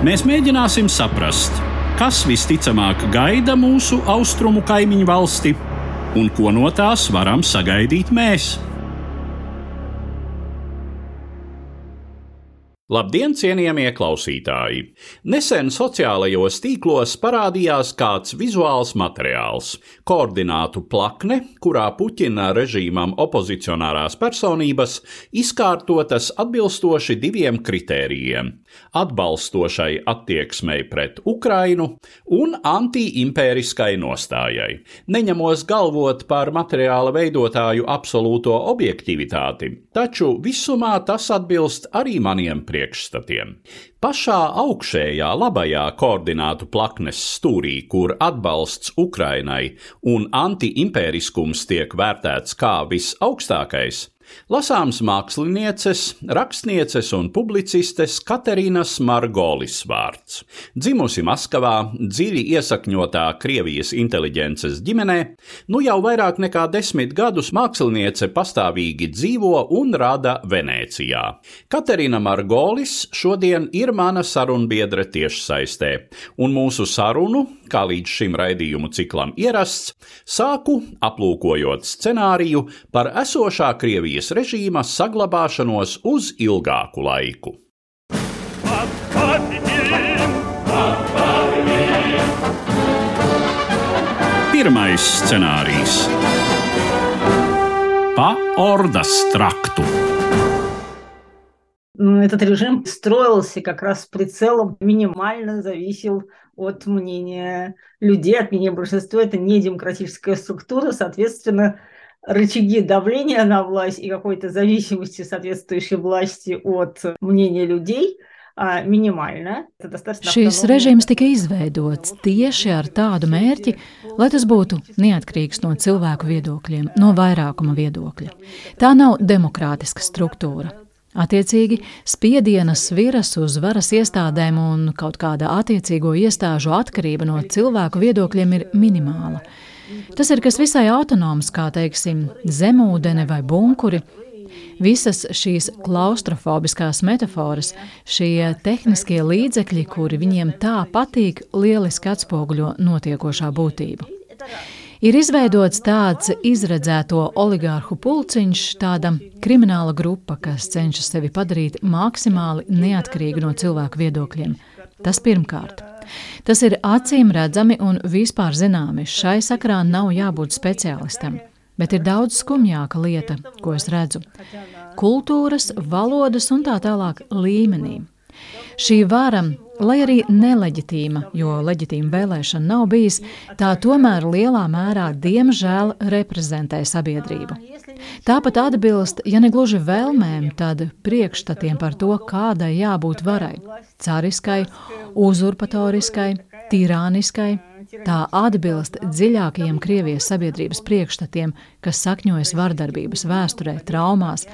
Mēs mēģināsim saprast, kas visticamāk gaida mūsu austrumu kaimiņu valsti un ko no tās varam sagaidīt mēs. Labdien, cienījamie klausītāji! Nesen sociālajos tīklos parādījās kāds vizuāls materiāls - koordinātu plakne, kurā Puķina režīmam opozicionārās personības izkārtotas atbilstoši diviem kritērijiem - atbalstošai attieksmei pret Ukrainu un antiimpēriskai nostājai, neņemos galvot par materiāla veidotāju absolūto objektivitāti, taču visumā tas atbilst arī maniem priekšstatiem priekšstatiem. Pašā augšējā labajā koordinātu plaknes stūrī, kur atbalsts Ukrainai un antiimpēriskums tiek vērtēts kā visaugstākais, lasāms mākslinieces, rakstnieces un publicistes Katerinas Margolis vārds. Dzimusi Maskavā, dziļi iesakņotā Krievijas inteliģences ģimenē, nu jau vairāk nekā desmit gadus māksliniece pastāvīgi dzīvo un rada Venecijā. Katerina Margolis šodien ir mana sarunbiedre tiešsaistē, un mūsu sarunu, kā līdz šim raidījumu ciklam ierasts, sāku aplūkojot scenāriju par esošā Krievijas Krievijas režīma saglabāšanos uz ilgāku laiku. Pirmais scenārijs - pa Ordas traktu. Этот режим строился как раз с прицелом, минимально зависел от мнения людей, от мнения большинства. Это не демократическая структура, соответственно, рычаги давления на власть и какой-то зависимости соответствующей власти от мнения людей minimāli. Šīs režīms tika izveidots tieši ar tādu mērķi, lai tas būtu neatkarīgs no cilvēku viedokļiem, no vairākuma viedokļa. Tā nav demokrātiska struktūra. Attiecīgi, spiediena sviras uz varas iestādēm un kaut kāda attiecīgo iestāžu atkarība no cilvēku viedokļiem ir minimāla. Tas ir kas visai autonoms, kā teiksim, zemūdene vai bunkuri. Visas šīs klaustrofobiskās metafāras, šie tehniskie līdzekļi, kuri viņiem tā patīk, lieliski atspoguļo notiekošā būtību. Ir izveidots tāds izredzēto oligārhu pulciņš, tāda krimināla grupa, kas cenšas sevi padarīt maksimāli neatkarīgu no cilvēku viedokļiem. Tas pirmkārt. Tas ir acīm redzami un vispār zināmi. Šai sakrā nav jābūt speciālistam. Bet ir daudz skumjāka lieta, ko es redzu - kultūras, valodas un tā tālāk līmenī. Šī vara, lai arī neleģitīma, jo leģitīma vēlēšana nav bijis, tā tomēr lielā mērā, diemžēl, reprezentē sabiedrību. Tāpat atbilst, ja ne gluži vēlmēm, tad priekšstatiem par to, kādai jābūt varai - cariskai, uzurpatoriskai, tirāniskai. Tā atbilst dziļākajiem Krievijas sabiedrības priekšstatiem, kas sakņojas vardarbības vēsturē, traumās,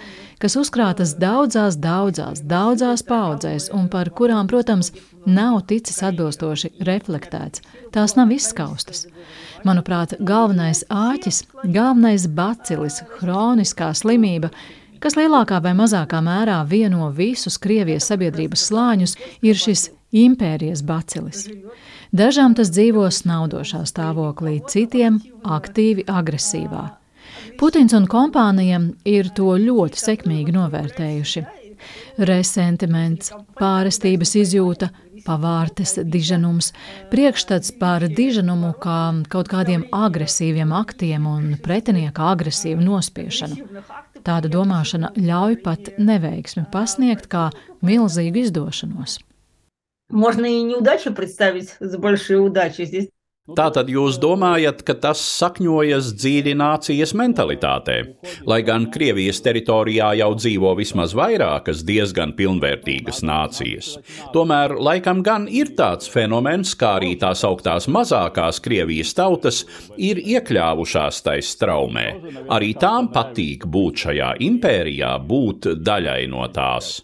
kas uzkrātas daudzās, daudzās, daudzās paudzēs un par kurām, protams, nav ticis atbilstoši reflektēts. Tās nav izskaustas. Manuprāt, galvenais āķis, galvenais bacilis, hroniskā slimība, kas lielākā vai mazākā mērā vieno visus Krievijas sabiedrības slāņus, ir šis impērijas bacilis. Dažām tas dzīvo snaudošā stāvoklī, citiem aktīvi agresīvā. Putins un kompānija ir to ļoti sekmīgi novērtējuši. Resentiments, pārestības izjūta, pavārtes diženums, priekšstats par diženumu kā kaut kādiem agresīviem aktiem un pretinieka agresīvu nospiešanu. Tāda domāšana ļauj pat neveiksmi pasniegt kā milzīgu izdošanos. Можно и неудачу представить с большой удачей. Здесь Tātad jūs domājat, ka tas sakņojas dziļi nācijas mentalitātē? Lai gan Krievijas teritorijā jau dzīvo vismaz vairākas diezgan pilnvērtīgas nācijas. Tomēr laikam gan ir tāds fenomens, kā arī tās augtās mazākās Krievijas tautas ir iekļāvušās tais straumē. Arī tām patīk būt šajā impērijā, būt daļai no tās.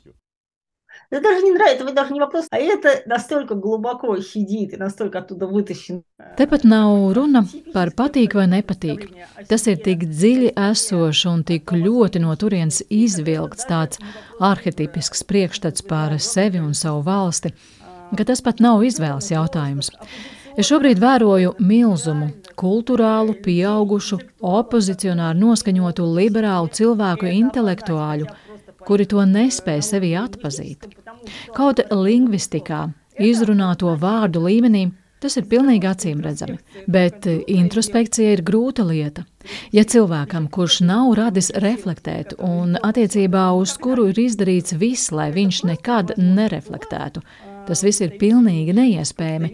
Это даже не нравится, это даже не вопрос, а это настолько глубоко сидит и настолько оттуда вытащен. Tepat nav runa par patīk vai nepatīk. Tas ir tik dziļi esošs un tik ļoti no turienes izvilkts tāds arhetipisks priekšstats par sevi un savu valsti, ka tas pat nav izvēles jautājums. Es šobrīd vēroju milzumu, kultūrālu, pieaugušu, opozicionāru noskaņotu liberālu cilvēku intelektuāļu, kuri to nespēja sevi atpazīt. Kaut lingvistikā, izrunāto vārdu līmenī, tas ir pilnīgi acīm redzami, bet introspekcija ir grūta lieta. Ja cilvēkam, kurš nav radis reflektēt un attiecībā uz kuru ir izdarīts viss, lai viņš nekad nereflektētu, tas viss ir pilnīgi neiespējami,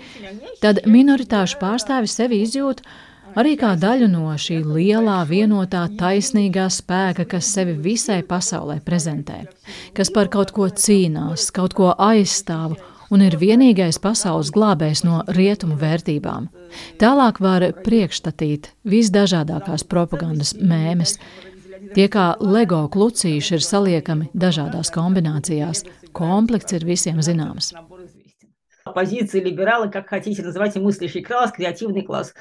tad minoritāšu pārstāvis sevi izjūt arī kā daļu no šī lielā, vienotā, taisnīgā spēka, kas sevi visai pasaulē prezentē, kas par kaut ko cīnās, kaut ko aizstāv un ir vienīgais pasaules glābējs no rietumu vērtībām. Tālāk var priekšstatīt visdažādākās propagandas mēmes. Tie kā LEGO klucīši ir saliekami dažādās kombinācijās. Komplekts ir visiem zināms оппозиции, либералы, как хотите называйте, мыслящий класс, креативный класс.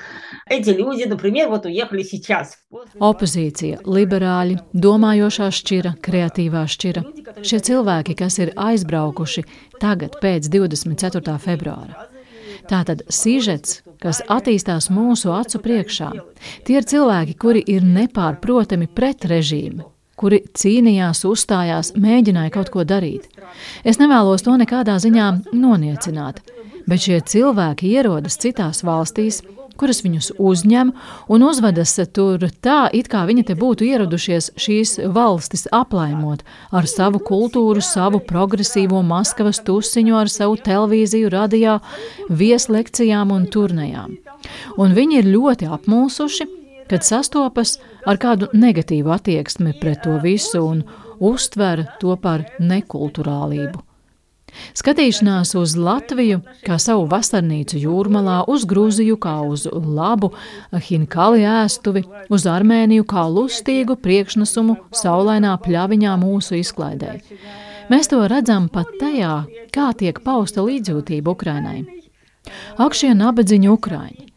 Эти люди, например, вот уехали сейчас. Opozīcija, liberāļi, domājošā šķira, kreatīvā šķira. Šie cilvēki, kas ir aizbraukuši tagad pēc 24. februāra. Tātad sižets, kas attīstās mūsu acu priekšā, tie ir cilvēki, kuri ir nepārprotami pret režīmu, kuri cīnījās, uzstājās, mēģināja kaut ko darīt. Es nevēlos to nekādā ziņā noniecināt, bet šie cilvēki ierodas citās valstīs, kuras viņus uzņem un uzvedas tur tā, it kā viņi te būtu ieradušies šīs valstis aplaimot ar savu kultūru, savu progresīvo Maskavas tusiņu, ar savu televīziju, radio, vieslekcijām un turnejām. Un viņi ir ļoti apmulsuši, kad sastopas ar kādu negatīvu attieksmi pret to visu un uztver to par nekulturālību. Skatīšanās uz Latviju kā savu vasarnīcu jūrmalā, uz Grūziju kā uz labu Hinkali ēstuvi, uz Armēniju kā lustīgu priekšnesumu saulainā pļaviņā mūsu izklaidē. Mēs to redzam pat tajā, kā tiek pausta līdzjūtība Ukrainai. Ak, šie nabadzīņi Ukraiņi!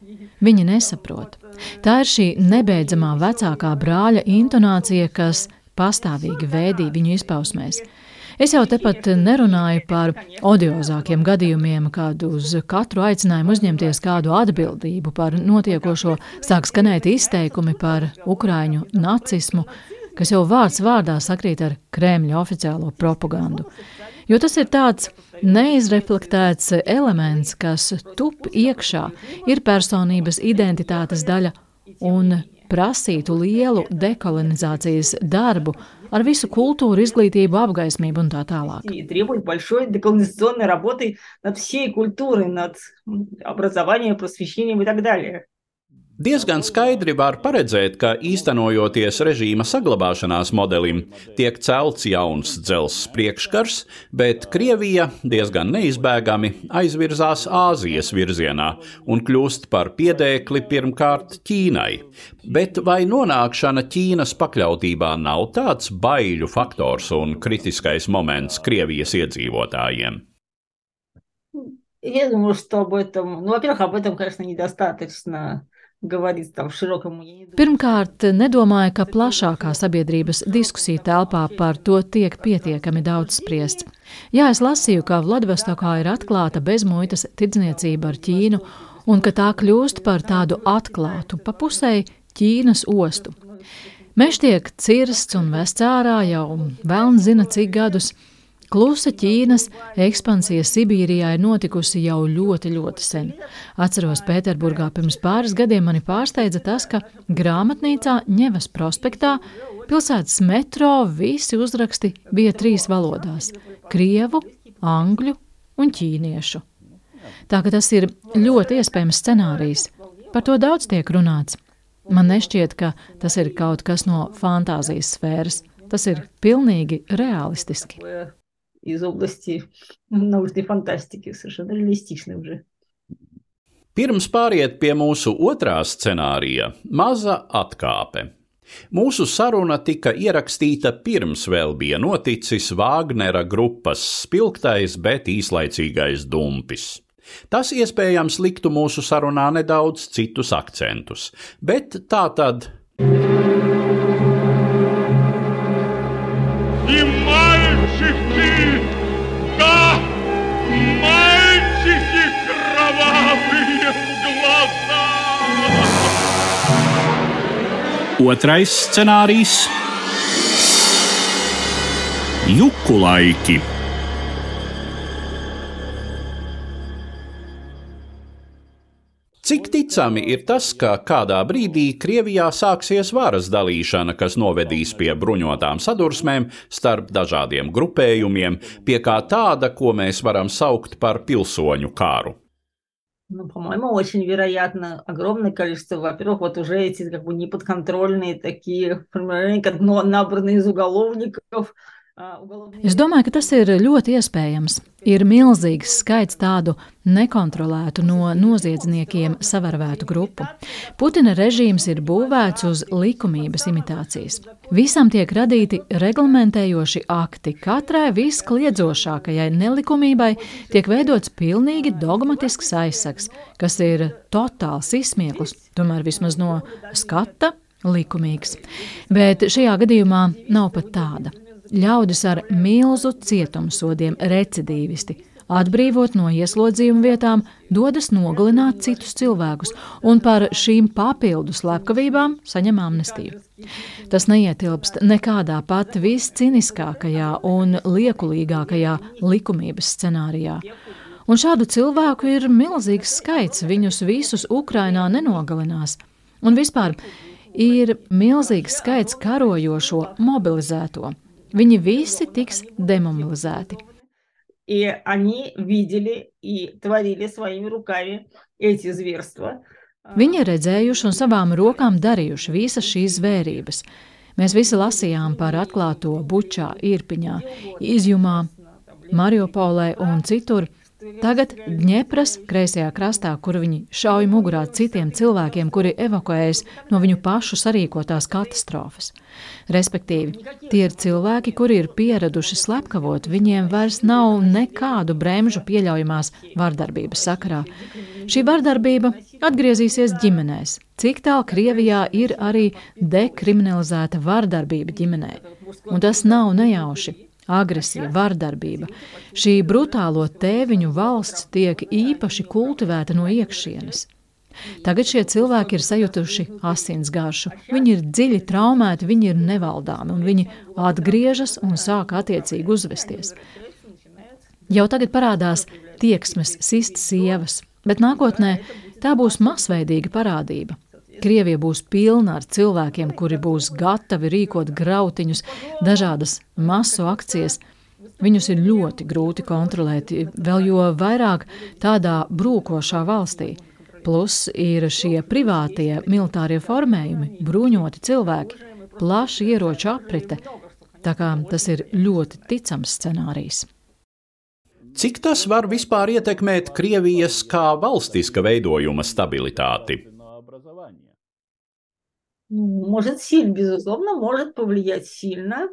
Viņi nesaprot. Tā ir šī nebeidzamā vecākā brāļa intonācija, kas pastāvīgi vēdī viņu izpausmēs. Es jau tepat nerunāju par odiozākiem gadījumiem, kad uz katru aicinājumu uzņemties kādu atbildību par notiekošo sāk skanēt izteikumi par ukraiņu nacismu, kas jau vārds vārdā sakrīt ar Kremļa oficiālo propagandu. Jo tas ir tāds neizreflektēts elements, kas tup iekšā, ir personības identitātes daļa un prasītu lielu dekolonizācijas darbu ar visu kultūru, izglītību, apgaismību un tā tālāk. Diezgan skaidri var paredzēt, ka īstenojoties režīma saglabāšanās modelim, tiek celts jauns dzelzs priekškars, bet Krievija diezgan neizbēgami aizvirzās Āzijas virzienā un kļūst par piedēkli pirmkārt Ķīnai. Bet vai nonākšana Ķīnas pakļautībā nav tāds baiļu faktors un kritiskais moments Krievijas iedzīvotājiem? Я думаю, что об этом, ну, во-первых, об этом, конечно, недостаточно Pirmkārt, nedomāju, ka plašākā sabiedrības diskusija telpā par to tiek pietiekami daudz spriests. Jā, es lasīju, ka Vladivostokā ir atklāta bezmuitas tirdzniecība ar Ķīnu un ka tā kļūst par tādu atklātu, pa pusēji Ķīnas ostu. Mežs tiek cirsts un vests ārā jau vēl zina cik gadus. Klusa Ķīnas ekspansija Sibīrijā ir notikusi jau ļoti, ļoti sen. Atceros, Pēterburgā pirms pāris gadiem mani pārsteidza tas, ka grāmatnīcā Ņevas prospektā pilsētas metro visi uzraksti bija trīs valodās - krievu, angļu un ķīniešu. Tā ka tas ir ļoti iespējams scenārijs, Par to daudz tiek runāts. Man nešķiet, ka tas ir kaut kas no fantāzijas sfēras. Tas ir pilnīgi realistiski Из области научной фантастики, совершенно реалистичный уже. Pirms pāriet pie mūsu otrā scenārija - maza atkāpe. Mūsu saruna tika ierakstīta pirms vēl bija noticis Vāgnera grupas spilgtais, bet īslaicīgais dumpis. Tas iespējams liktu mūsu sarunā nedaudz citus akcentus, bet tā tad. И мальчики, да, мальчики кровавые глаза! Otrais scenārijs - Juku laiki. Cik ticami ir tas, ka kādā brīdī Krievijā sāksies varas dalīšana, kas novedīs pie bruņotām sadursmēm starp dažādiem grupējumiem, pie kā tāda, ko mēs varam saukt par pilsoņu kāru? Ну, по-моему, очень вероятно огромное количество. Во-первых, вот уже эти как бы неподконтрольные такие формирования, как набранные из уголовников, Es domāju, ka tas ir ļoti iespējams. Ir milzīgs skaits tādu nekontrolētu no noziedzniekiem savērvētu grupu. Putina režīms ir būvēts uz likumības imitācijas. Visam tiek radīti reglamentējoši akti. Katrai viskliedzošākajai nelikumībai tiek veidots pilnīgi dogmatisks aizsaks, kas ir totāls izsmieklis, tomēr vismaz no skata likumīgs. Bet šajā gadījumā nav pat tāda ļaudis ar milzu cietumsodiem, recidīvisti, atbrīvot no ieslodzījuma vietām, dodas nogalināt citus cilvēkus un par šīm papildu slepkavībām saņem amnestiju. Tas neietilpst nekādā pat visciniskākajā un liekulīgākajā likumības scenārijā. Un šādu cilvēku ir milzīgs skaits, viņus visus Ukrainā nenogalinās. Un vispār ir milzīgs skaits karojošo, mobilizēto. Viņi visi tiks demobilizēti. И они видели и творили своими руками эти зверства. Viņi ir redzējuši un savām rokām darījuši visas šīs zvērības. Mēs visi lasījām par atklāto Bučā, Irpiņā, Izjumā, Mariupolē un citur. Tagad Dņepras kreisajā krastā, kur viņi šauj mugurā citiem cilvēkiem, kuri evakuējas no viņu pašu sarīkotās katastrofas. Respektīvi, tie ir cilvēki, kuri ir pieraduši slepkavot, viņiem vairs nav nekādu bremžu pieļaujamās vardarbības sakarā. Šī vardarbība atgriezīsies ģimenēs. Cik tālu Krievijā ir arī dekriminalizēta vardarbība ģimenē? Un tas nav nejauši agresija, vardarbība. Šī brutālo tēviņu valsts tiek īpaši kultivēta no iekšienes. Tagad šie cilvēki ir sajutuši asins garšu. Viņi ir dziļi traumēti, viņi ir nevaldāmi, un viņi atgriežas un sāk attiecīgi uzvesties. Jau tagad parādās tieksmes sist sievas, bet nākotnē tā būs masveidīga parādība. Krievija būs pilna ar cilvēkiem, kuri būs gatavi rīkot grautiņus, dažādas masu akcijas. Viņus ir ļoti grūti kontrolēt, vēl jo vairāk tādā brūkošā valstī. Plus ir šie privātie militārie formējumi, bruņoti cilvēki, plaša ieroču aprite. Tā kā tas ir ļoti ticams scenārijs. Cik tas var vispār ietekmēt Krievijas kā valstiska veidojuma stabilitāti? Может, сильно, безусловно, может повлиять сильно,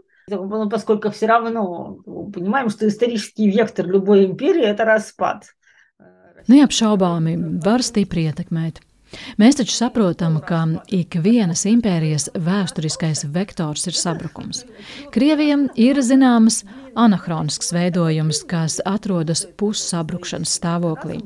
поскольку все равно понимаем, что исторический вектор любой империи – это распад. Neapšaubāmi var stipri ietekmēt. Mēs taču saprotam, ka ik vienas impērijas vēsturiskais vektors ir sabrukums. Krievijam ir zināms anahronisks veidojums, kas atrodas pussabrukšanas stāvoklī.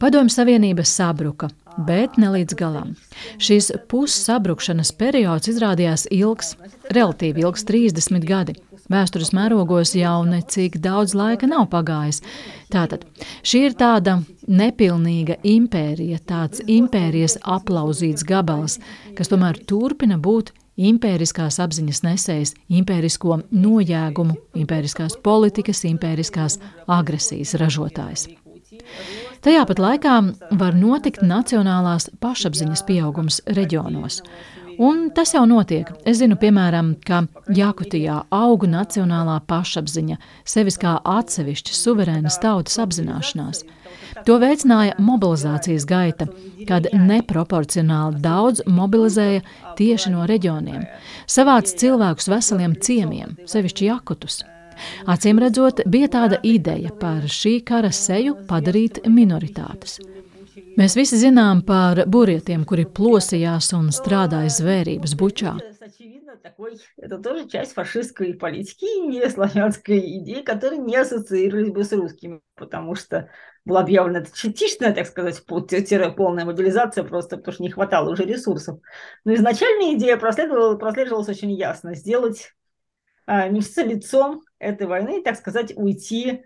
Padomju Savienība sabruka, bet ne līdz galam. Šis pussabrukšanas periods izrādījās ilgs, relatīvi ilgs 30 gadi. Vēstures mērogos jau necik daudz laika nav pagājis. Tātad šī ir tāda nepilnīga impērija, tāds impērijas aplauzīts gabals, kas tomēr turpina būt impēriskās apziņas nesējs, impērisko nojēgumu, impēriskās politikas, impēriskās agresijas ražotājs. Tajā pat laikā var notikt nacionālās pašapziņas pieaugums reģionos. Un tas jau notiek. Es zinu, piemēram, ka Jakutijā auga nacionālā pašapziņa, sevis kā atsevišķa suverēnas tautas apzināšanās. To veicināja mobilizācijas gaita, kad neproporcionāli daudz mobilizēja tieši no reģioniem, savāca cilvēkus veseliem ciemiem, sevišķi jakutus. Acīm redzot, bija tāda ideja par šī kara seju padarīt minoritātes. Mēs visi zinām par burietiem, kuri plosījās un strādāja zvērības bučā. Потому что была объявлена частичная, так сказать, полная мобилизация, просто потому что не хватало уже ресурсов. Но изначальная идея прослеживалась, очень ясно. Сделать а, мешаться лицом этой войны, так сказать, уйти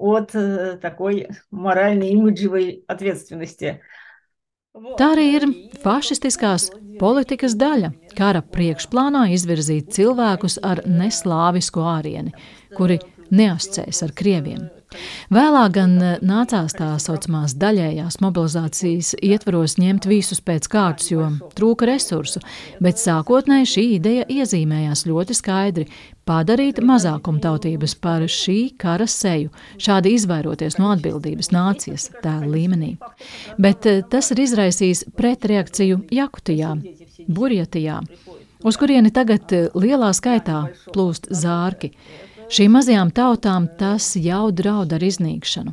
от э, такой моральной имиджевой ответственности. Tā arī ir fašistiskās politikas daļa - kara priekšplānā izvirzīt cilvēkus ar neslāvisku ārieni, kuri neascēs ar krieviem. Vēlāk gan eh, nācās tā saucamās daļējās mobilizācijas ietvaros ņemt visus pēc kārtas, jo trūka resursu, bet sākotnēji šī ideja iezīmējās ļoti skaidri - padarīt mazākumtautības par šī kara seju, šādi izvairoties no atbildības nācijas tēla līmenī. Bet eh, tas ir izraisījis pretreakciju Jakutijā, Burjatijā, uz kurieni tagad eh, lielā skaitā plūst zārki. Šīm mazajām tautām tas jau draud ar iznīkšanu.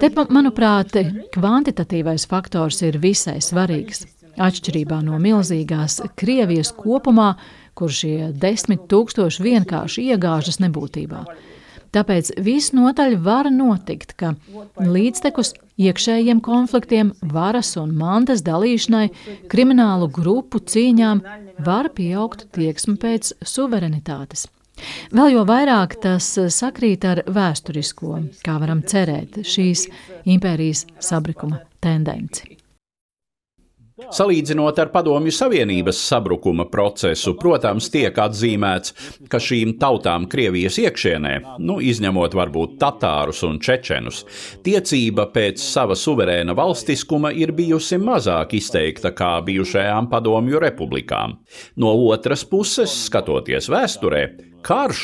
Te, manuprāt, kvantitatīvais faktors ir visai svarīgs. Atšķirībā no milzīgās Krievijas kopumā, kur šie desmit tūkstoši vienkārši iegāžas nebūtībā. Tāpēc visnotaļ var notikt, ka līdztekus iekšējiem konfliktiem, varas un mantas dalīšanai, kriminālu grupu cīņām var pieaugt tieksme pēc suverenitātes. Vēl jo vairāk tas sakrīt ar vēsturisko, kā varam cerēt, šīs impērijas sabrukuma tendenci. Salīdzinot ar Padomju Savienības sabrukuma procesu, protams, tiek atzīmēts, ka šīm tautām Krievijas iekšienē, nu, izņemot varbūt tatārus un čečenus, tiecība pēc sava suverēna valstiskuma ir bijusi mazāk izteikta kā bijušajām Padomju republikām. No otras puses, skatoties vēsturē, Karš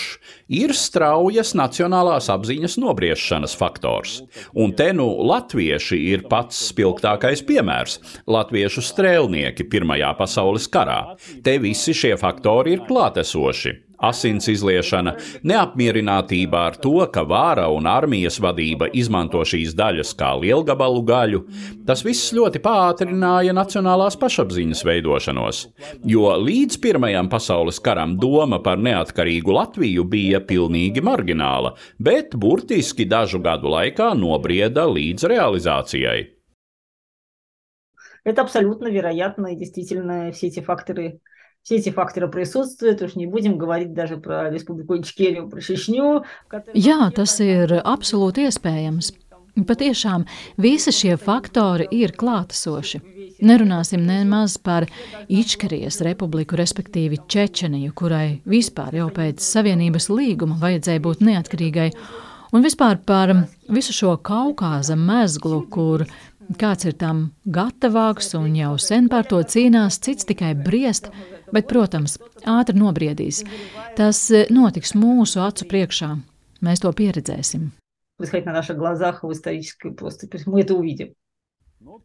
ir straujas nacionālās apziņas nobriešanas faktors, un te nu latvieši ir pats spilgtākais piemērs - latviešu strēlnieki Pirmajā pasaules karā. Te visi šie faktori ir klātesoši asins izliešana, neapmierinātība ar to, ka vāra un armijas vadība izmanto šīs daļas kā lielgabalu gaļu, tas viss ļoti pātrināja nacionālās pašapziņas veidošanos, jo līdz Pirmajam pasaules karam doma par neatkarīgu Latviju bija pilnīgi margināla, bet burtiski dažu gadu laikā nobrieda līdz realizācijai. Это абсолютно вероятно, и действительно все эти факторы все эти факторы присутствуют, уж не будем говорить даже про Республику Ичкерiju, par Šešņu. Jā, tas ir absolūti iespējams. Patiešām visi šie faktori ir klātesoši. Nerunāsim nemaz par Ičkerijas republiku, respektīvi Čečeniju, kurai vispār jau pēc Savienības līguma vajadzēja būt neatkarīgai, un vispār par visu šo Kaukāza mezglu, kur kāds ir tam gatavāks un jau sen par to cīnās, cits tikai briest, Bet, protams, ātri nobriedīs. Tas eh, notiks mūsu acu priekšā. Mēs to pieredzēsim.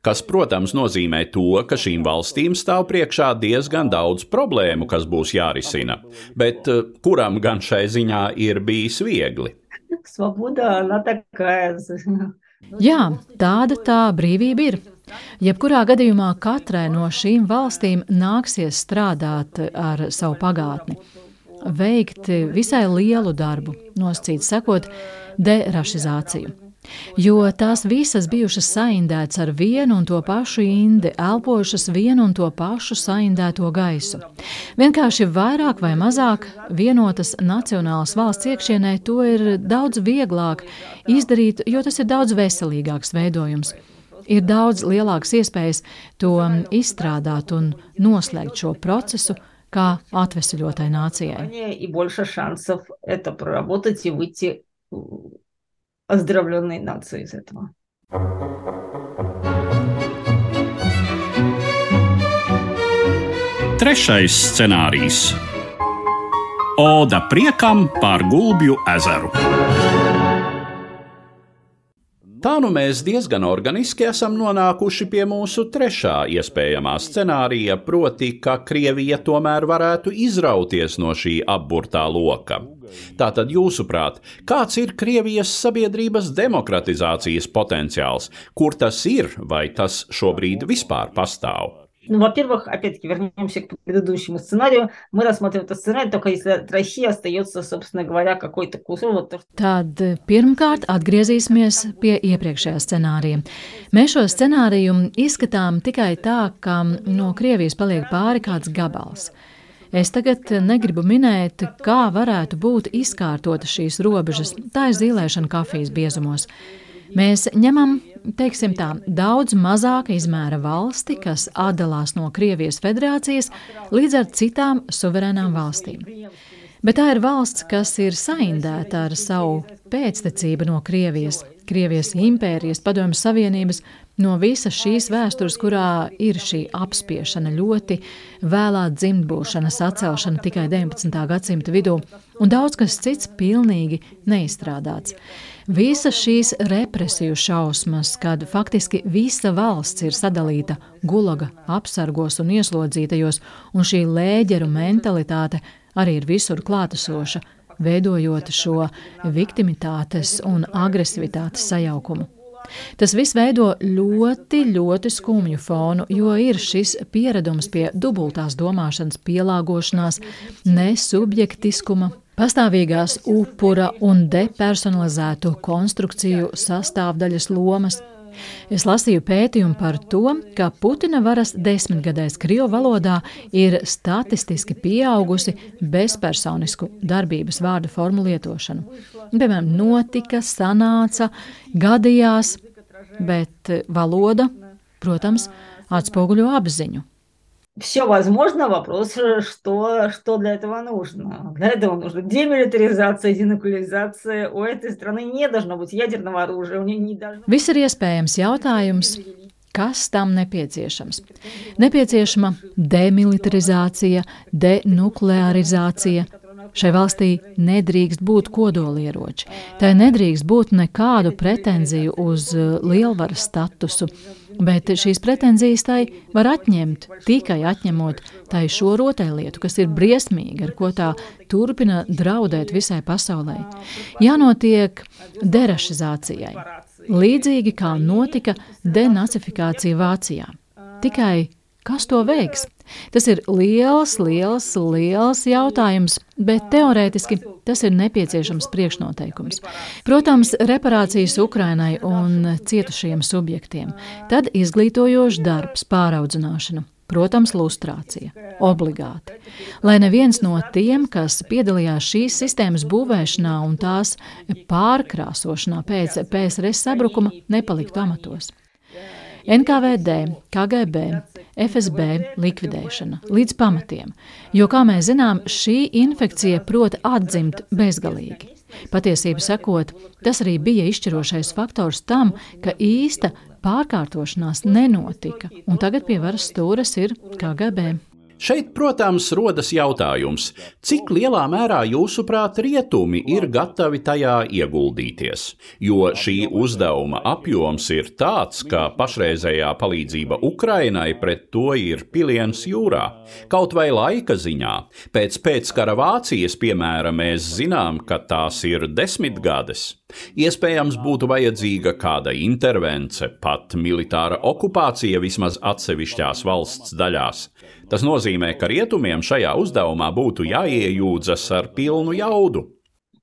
Kas, protams, nozīmē to, ka šīm valstīm stāv priekšā diezgan daudz problēmu, kas būs jārisina. Bet eh, kuram gan šai ziņā ir bijis viegli? Svoboda, она такая. Jā, tāda tā brīvība ir. Jebkurā gadījumā katrai no šīm valstīm nāksies strādāt ar savu pagātni, veikt visai lielu darbu, nosacīt sekot derašizāciju. Jo tās visas bijušas saindētas ar vienu un to pašu indi, elpojušas vienu un to pašu saindēto gaisu. Vienkārši vairāk vai mazāk vienotas nacionālas valsts iekšienē to ir daudz vieglāk izdarīt, jo tas ir daudz veselīgāks veidojums ir daudz lielākas iespējas to izstrādāt un noslēgt šo procesu kā atvesaļotai nācijai. Э, оздоровленной нации из этого. Trešais scenārijs - Oda priekam pār Gulbju ezeru. Tā nu mēs diezgan organiski esam nonākuši pie mūsu trešā iespējamā scenārija, proti, ka Krievija tomēr varētu izrauties no šī apburtā loka. Tātad, jūsuprāt, kāds ir Krievijas sabiedrības demokratizācijas potenciāls, kur tas ir vai tas šobrīd vispār pastāv? Ну, во-первых, опять-таки вернемся к предыдущему сценарию. Мы рассматриваем этот сценарий только если от России остается, собственно говоря, какой-то кусок. Вот то, что... Tad pirmkārt atgriezīsimies pie iepriekšējā scenārija. Mēs šo scenāriju izskatām tikai tā, ka no Krievijas paliek pāri kāds gabals. Es tagad negribu minēt, kā varētu būt izkārtotas šīs robežas. Tā ir zīlēšana kafijas biezumos. Mēs ņemam teiksim tā, daudz mazāka izmēra valsti, kas atdalās no Krievijas federācijas līdz ar citām suverēnām valstīm. Bet tā ir valsts, kas ir saindēta ar savu pēctecību no Krievijas, Krievijas impērijas, Padomju Savienības, no visas šīs vēstures, kurā ir šī apspiešana, ļoti vēlā dzimtbūšana, sacelšana tikai 19. gadsimta vidū, un daudz kas cits pilnīgi neizstrādāts. Visas šīs represiju šausmas, kad faktiski visa valsts ir sadalīta gulaga apsargos un ieslodzītajos, un šī lēģeru mentalitāte arī ir visur klātesoša, veidojot šo viktimitātes un agresivitātes sajaukumu. Tas viss veido ļoti, ļoti skumju fonu, jo ir šis pieredums pie dubultās domāšanas, pielāgošanās, nesubjektiskuma, Pastāvīgās upura un depersonalizētu konstrukciju sastāvdaļas lomas. Es lasīju pētījumu par to, ka Putina varas desmitgadēs Krievu valodā ir statistiski pieaugusi bezpersonisku darbības vārdu formu lietošanu. Piemēram, notika, sanāca, gadījās, bet valoda, protams, atspoguļo apziņu все возможно. Вопрос, что, что для этого нужно. Для этого нужна демилитаризация, денуклеизация. У этой страны не должно быть ядерного оружия. У нее не должно... Viss ir iespējams jautājums. Kas tam nepieciešams? Nepieciešama demilitarizācija, denuklearizācija, Šai valstī nedrīkst būt kodolieroči. Tai nedrīkst būt nekādu pretenziju uz uh, lielvaras statusu, bet šīs pretenzijas tai var atņemt tikai atņemot tai šo rotaļlietu, kas ir briesmīga, ar ko tā turpina draudēt visai pasaulē. Jānotiek derašizācijai, līdzīgi kā notika denacifikācija Vācijā. Tikai kas to veiks? Tas ir liels, liels, liels jautājums, bet teorētiski tas ir nepieciešams priekšnoteikums. Protams, reparācijas Ukrainai un cietušajiem subjektiem, tad izglītojošs darbs, pāraudzināšana. Protams, lustrācija. Obligāti. Lai neviens no tiem, kas piedalījās šīs sistēmas būvēšanā un tās pārkrāsošanā pēc PSRS sabrukuma, nepaliktu amatos. NKVD, KGB, FSB likvidēšana līdz pamatiem, jo, kā mēs zinām, šī infekcija prot atdzimt bezgalīgi. Patiesību sakot, tas arī bija izšķirošais faktors tam, ka īsta pārkārtošanās nenotika, un tagad pie varas stūres ir KGB. Šeit, protams, rodas jautājums, cik lielā mērā jūsuprāt rietumi ir gatavi tajā ieguldīties, jo šī uzdevuma apjoms ir tāds, ka pašreizējā palīdzība Ukrainai pret to ir piliens jūrā. Kaut vai laika ziņā, pēc pēckara Vācijas piemēra mēs zinām, ka tās ir desmitgades. Iespējams, būtu vajadzīga kāda intervence, pat militāra okupācija vismaz atsevišķās valsts daļās. Tas nozīmē, ka rietumiem šajā uzdevumā būtu jāiejūdzas ar pilnu jaudu.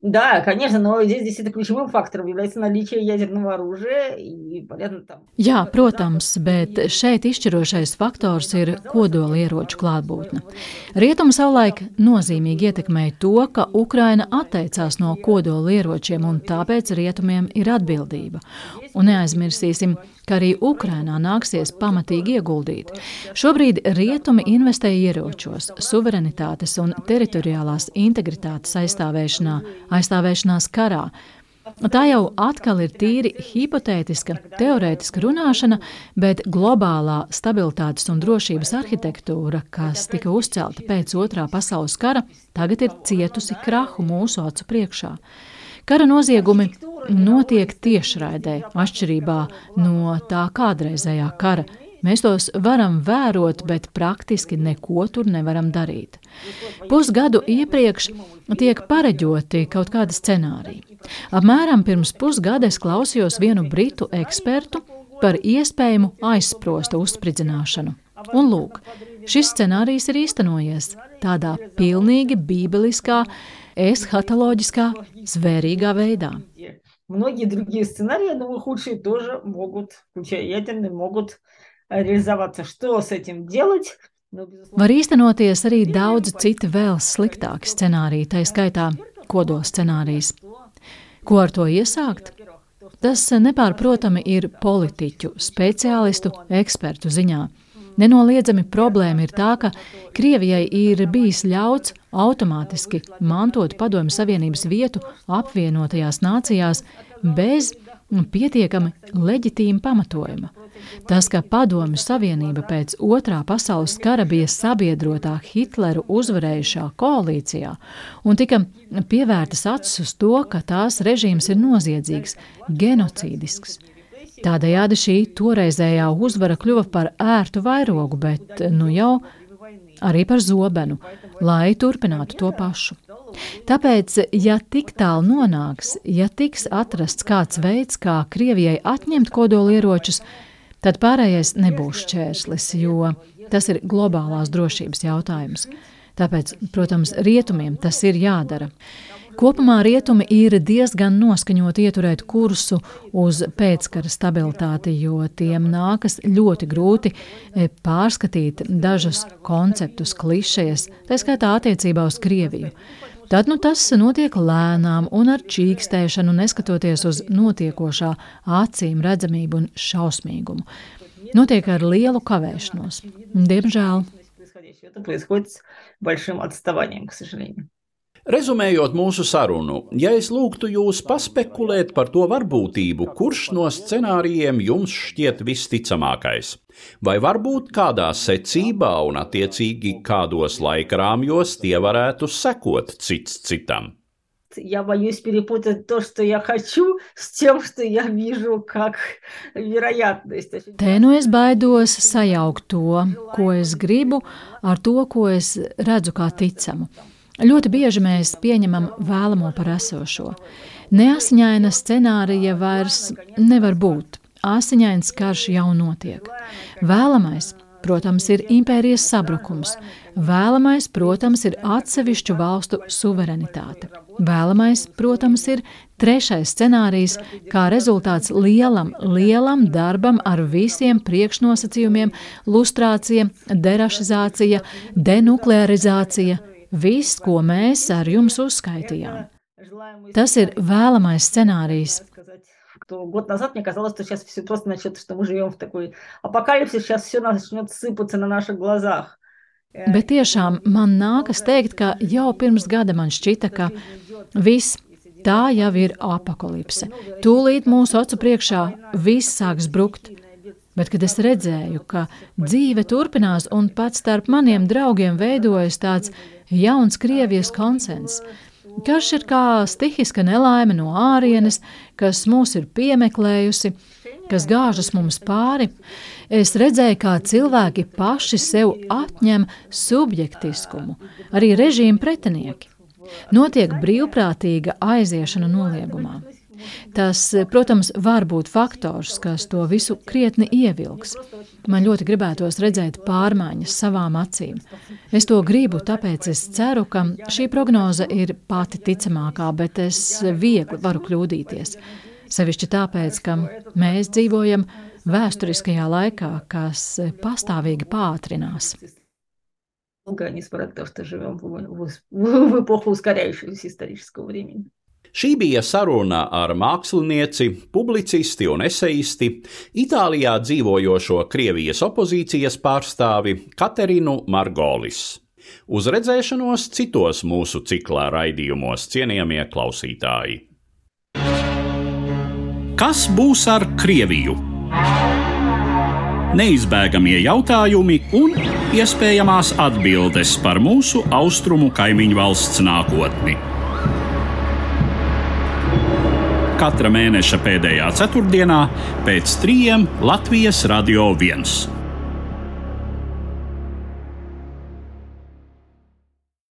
Да, конечно, но здесь действительно ключевым фактором является наличие ядерного оружия. И, понятно, там... Jā, protams, bet šeit izšķirošais faktors ir kodolieroču klātbūtne. Rietumi savulaik nozīmīgi ietekmēja to, ka Ukraina atteicās no kodolieročiem, un tāpēc rietumiem ir atbildība. Un neaizmirsīsim, ka arī Ukrainā nāksies pamatīgi ieguldīt. Šobrīd rietumi investē ieročos, suverenitātes un teritoriālās integritātes aizstāvēšanā, aizstāvēšanās karā. Tā jau atkal ir tīri hipotētiska, teorētiska runāšana, bet globālā stabilitātes un drošības arhitektūra, kas tika uzcelta pēc otrā pasaules kara, tagad ir cietusi krahu mūsu acu priekšā. Kara noziegumi notiek tiešraidē, atšķirībā no tā kādreizējā kara. Mēs tos varam vērot, bet praktiski neko tur nevaram darīt. Pusgadu iepriekš tiek pareģoti kaut kādi scenāriji. Apmēram pirms pusgada es klausījos vienu britu ekspertu par iespējamu aizsprosta uzspridzināšanu. Un lūk, šis scenārijs ir īstenojies tādā pilnīgi bībeliskā, эсхатологическā, zvērīgā veidā. Многие другие сценарии, но худшие тоже могут, включая ядерный, могут реализоваться. Что с этим делать? Var īstenoties arī daudz citi vēl sliktāki scenāriji, tā skaitā kodola scenārijs. Ko ar to iesākt? Tas nepārprotami ir politiķu, speciālistu, ekspertu ziņā. Nenoliedzami problēma ir tā, ka Krievijai ir bijis ļauts automātiski mantot Padomju Savienības vietu apvienotajās nācijās bez pietiekami leģitīma pamatojuma. Tas, ka Padomju Savienība pēc otrā pasaules kara bija sabiedrotā Hitleru uzvarējušā koalīcijā un tika pievērtas acis uz to, ka tās režīms ir noziedzīgs, genocīdisks, Tādējādi šī toreizējā uzvara kļuva par ērtu vairogu, bet nu jau arī par zobenu, lai turpinātu to pašu. Tāpēc, ja tik tālu nonāks, ja tiks atrasts kāds veids, kā Krievijai atņemt kodolieročus, tad pārējais nebūs šķērslis, jo tas ir globālās drošības jautājums. Tāpēc, protams, rietumiem tas ir jādara. Kopumā rietumi ir diezgan noskaņoti ieturēt kursu uz pēckara stabilitāti, jo tiem nākas ļoti grūti e, pārskatīt dažus konceptus, klišejas, tā skaitā attiecībā uz Krieviju. Tad nu, tas notiek lēnām un ar čīkstēšanu, neskatoties uz notiekošā acīm redzamību un šausmīgumu. Notiek ar lielu kavēšanos. Diemžēl. Это происходит с большим отставанием, к сожалению. Rezumējot mūsu sarunu, ja es lūgtu jūs paspekulēt par to varbūtību, kurš no scenārijiem jums šķiet visticamākais, vai varbūt kādā secībā un attiecīgi kādos laikrāmjos tie varētu sekot cits citam. Я боюсь перепутать то, что я хочу, с тем, что я вижу как вероятность. Te nu es baidos sajaukt to, ko es gribu, ar to, ko es redzu kā ticamu. Ļoti bieži mēs pieņemam vēlamo par esošo. Neasiņaina scenārija vairs nevar būt. Asiņains karš jau notiek. Vēlamais, protams, ir impērijas sabrukums. Vēlamais, protams, ir atsevišķu valstu suverenitāte. Vēlamais, protams, ir trešais scenārijs, kā rezultāts lielam, lielam darbam ar visiem priekšnosacījumiem - lustrācija, derašizācija, denuklearizācija viss, ko mēs ar jums uzskaitījām. Tas ir vēlamais scenārijs. Год назад мне казалось, что сейчас все просто начнет, что мы живем в такой апокалипсис, сейчас все начнет сыпаться на наших глазах. Bet tiešām man nākas teikt, ka jau pirms gada man šķita, ka viss tā jau ir apakalipse. Tūlīt mūsu acu priekšā viss sāks brukt. Bet, kad es redzēju, ka dzīve turpinās un pat starp maniem draugiem veidojas tāds jauns Krievijas konsens, karš ir kā stihiska nelaime no ārienes, kas mūs ir piemeklējusi, kas gāžas mums pāri, es redzēju, kā cilvēki paši sev atņem subjektiskumu, arī režīmu pretinieki. Notiek brīvprātīga aiziešana noliegumā. Tas, protams, var būt faktors, kas to visu krietni ievilks. Man ļoti gribētos redzēt pārmaiņas savām acīm. Es to gribu, tāpēc es ceru, ka šī prognoze ir pati ticamākā, bet es viegli varu kļūdīties. Sevišķi tāpēc, ka mēs dzīvojam vēsturiskajā laikā, kas pastāvīgi pātrinās. Несмотря на то, что живем в, в, в эпоху ускоряющегося исторического времени. Šī bija saruna ar mākslinieci, publicisti un eseisti, Itālijā dzīvojošo Krievijas opozīcijas pārstāvi Katerinu Margolis. Uz redzēšanos citos mūsu ciklā raidījumos, cienījamie klausītāji! Kas būs ar Krieviju? Neizbēgamie jautājumi un iespējamās atbildes par mūsu austrumu kaimiņu valsts nākotni. Katra mēneša pēdējā ceturtdienā pēc trījiem Latvijas Radio 1.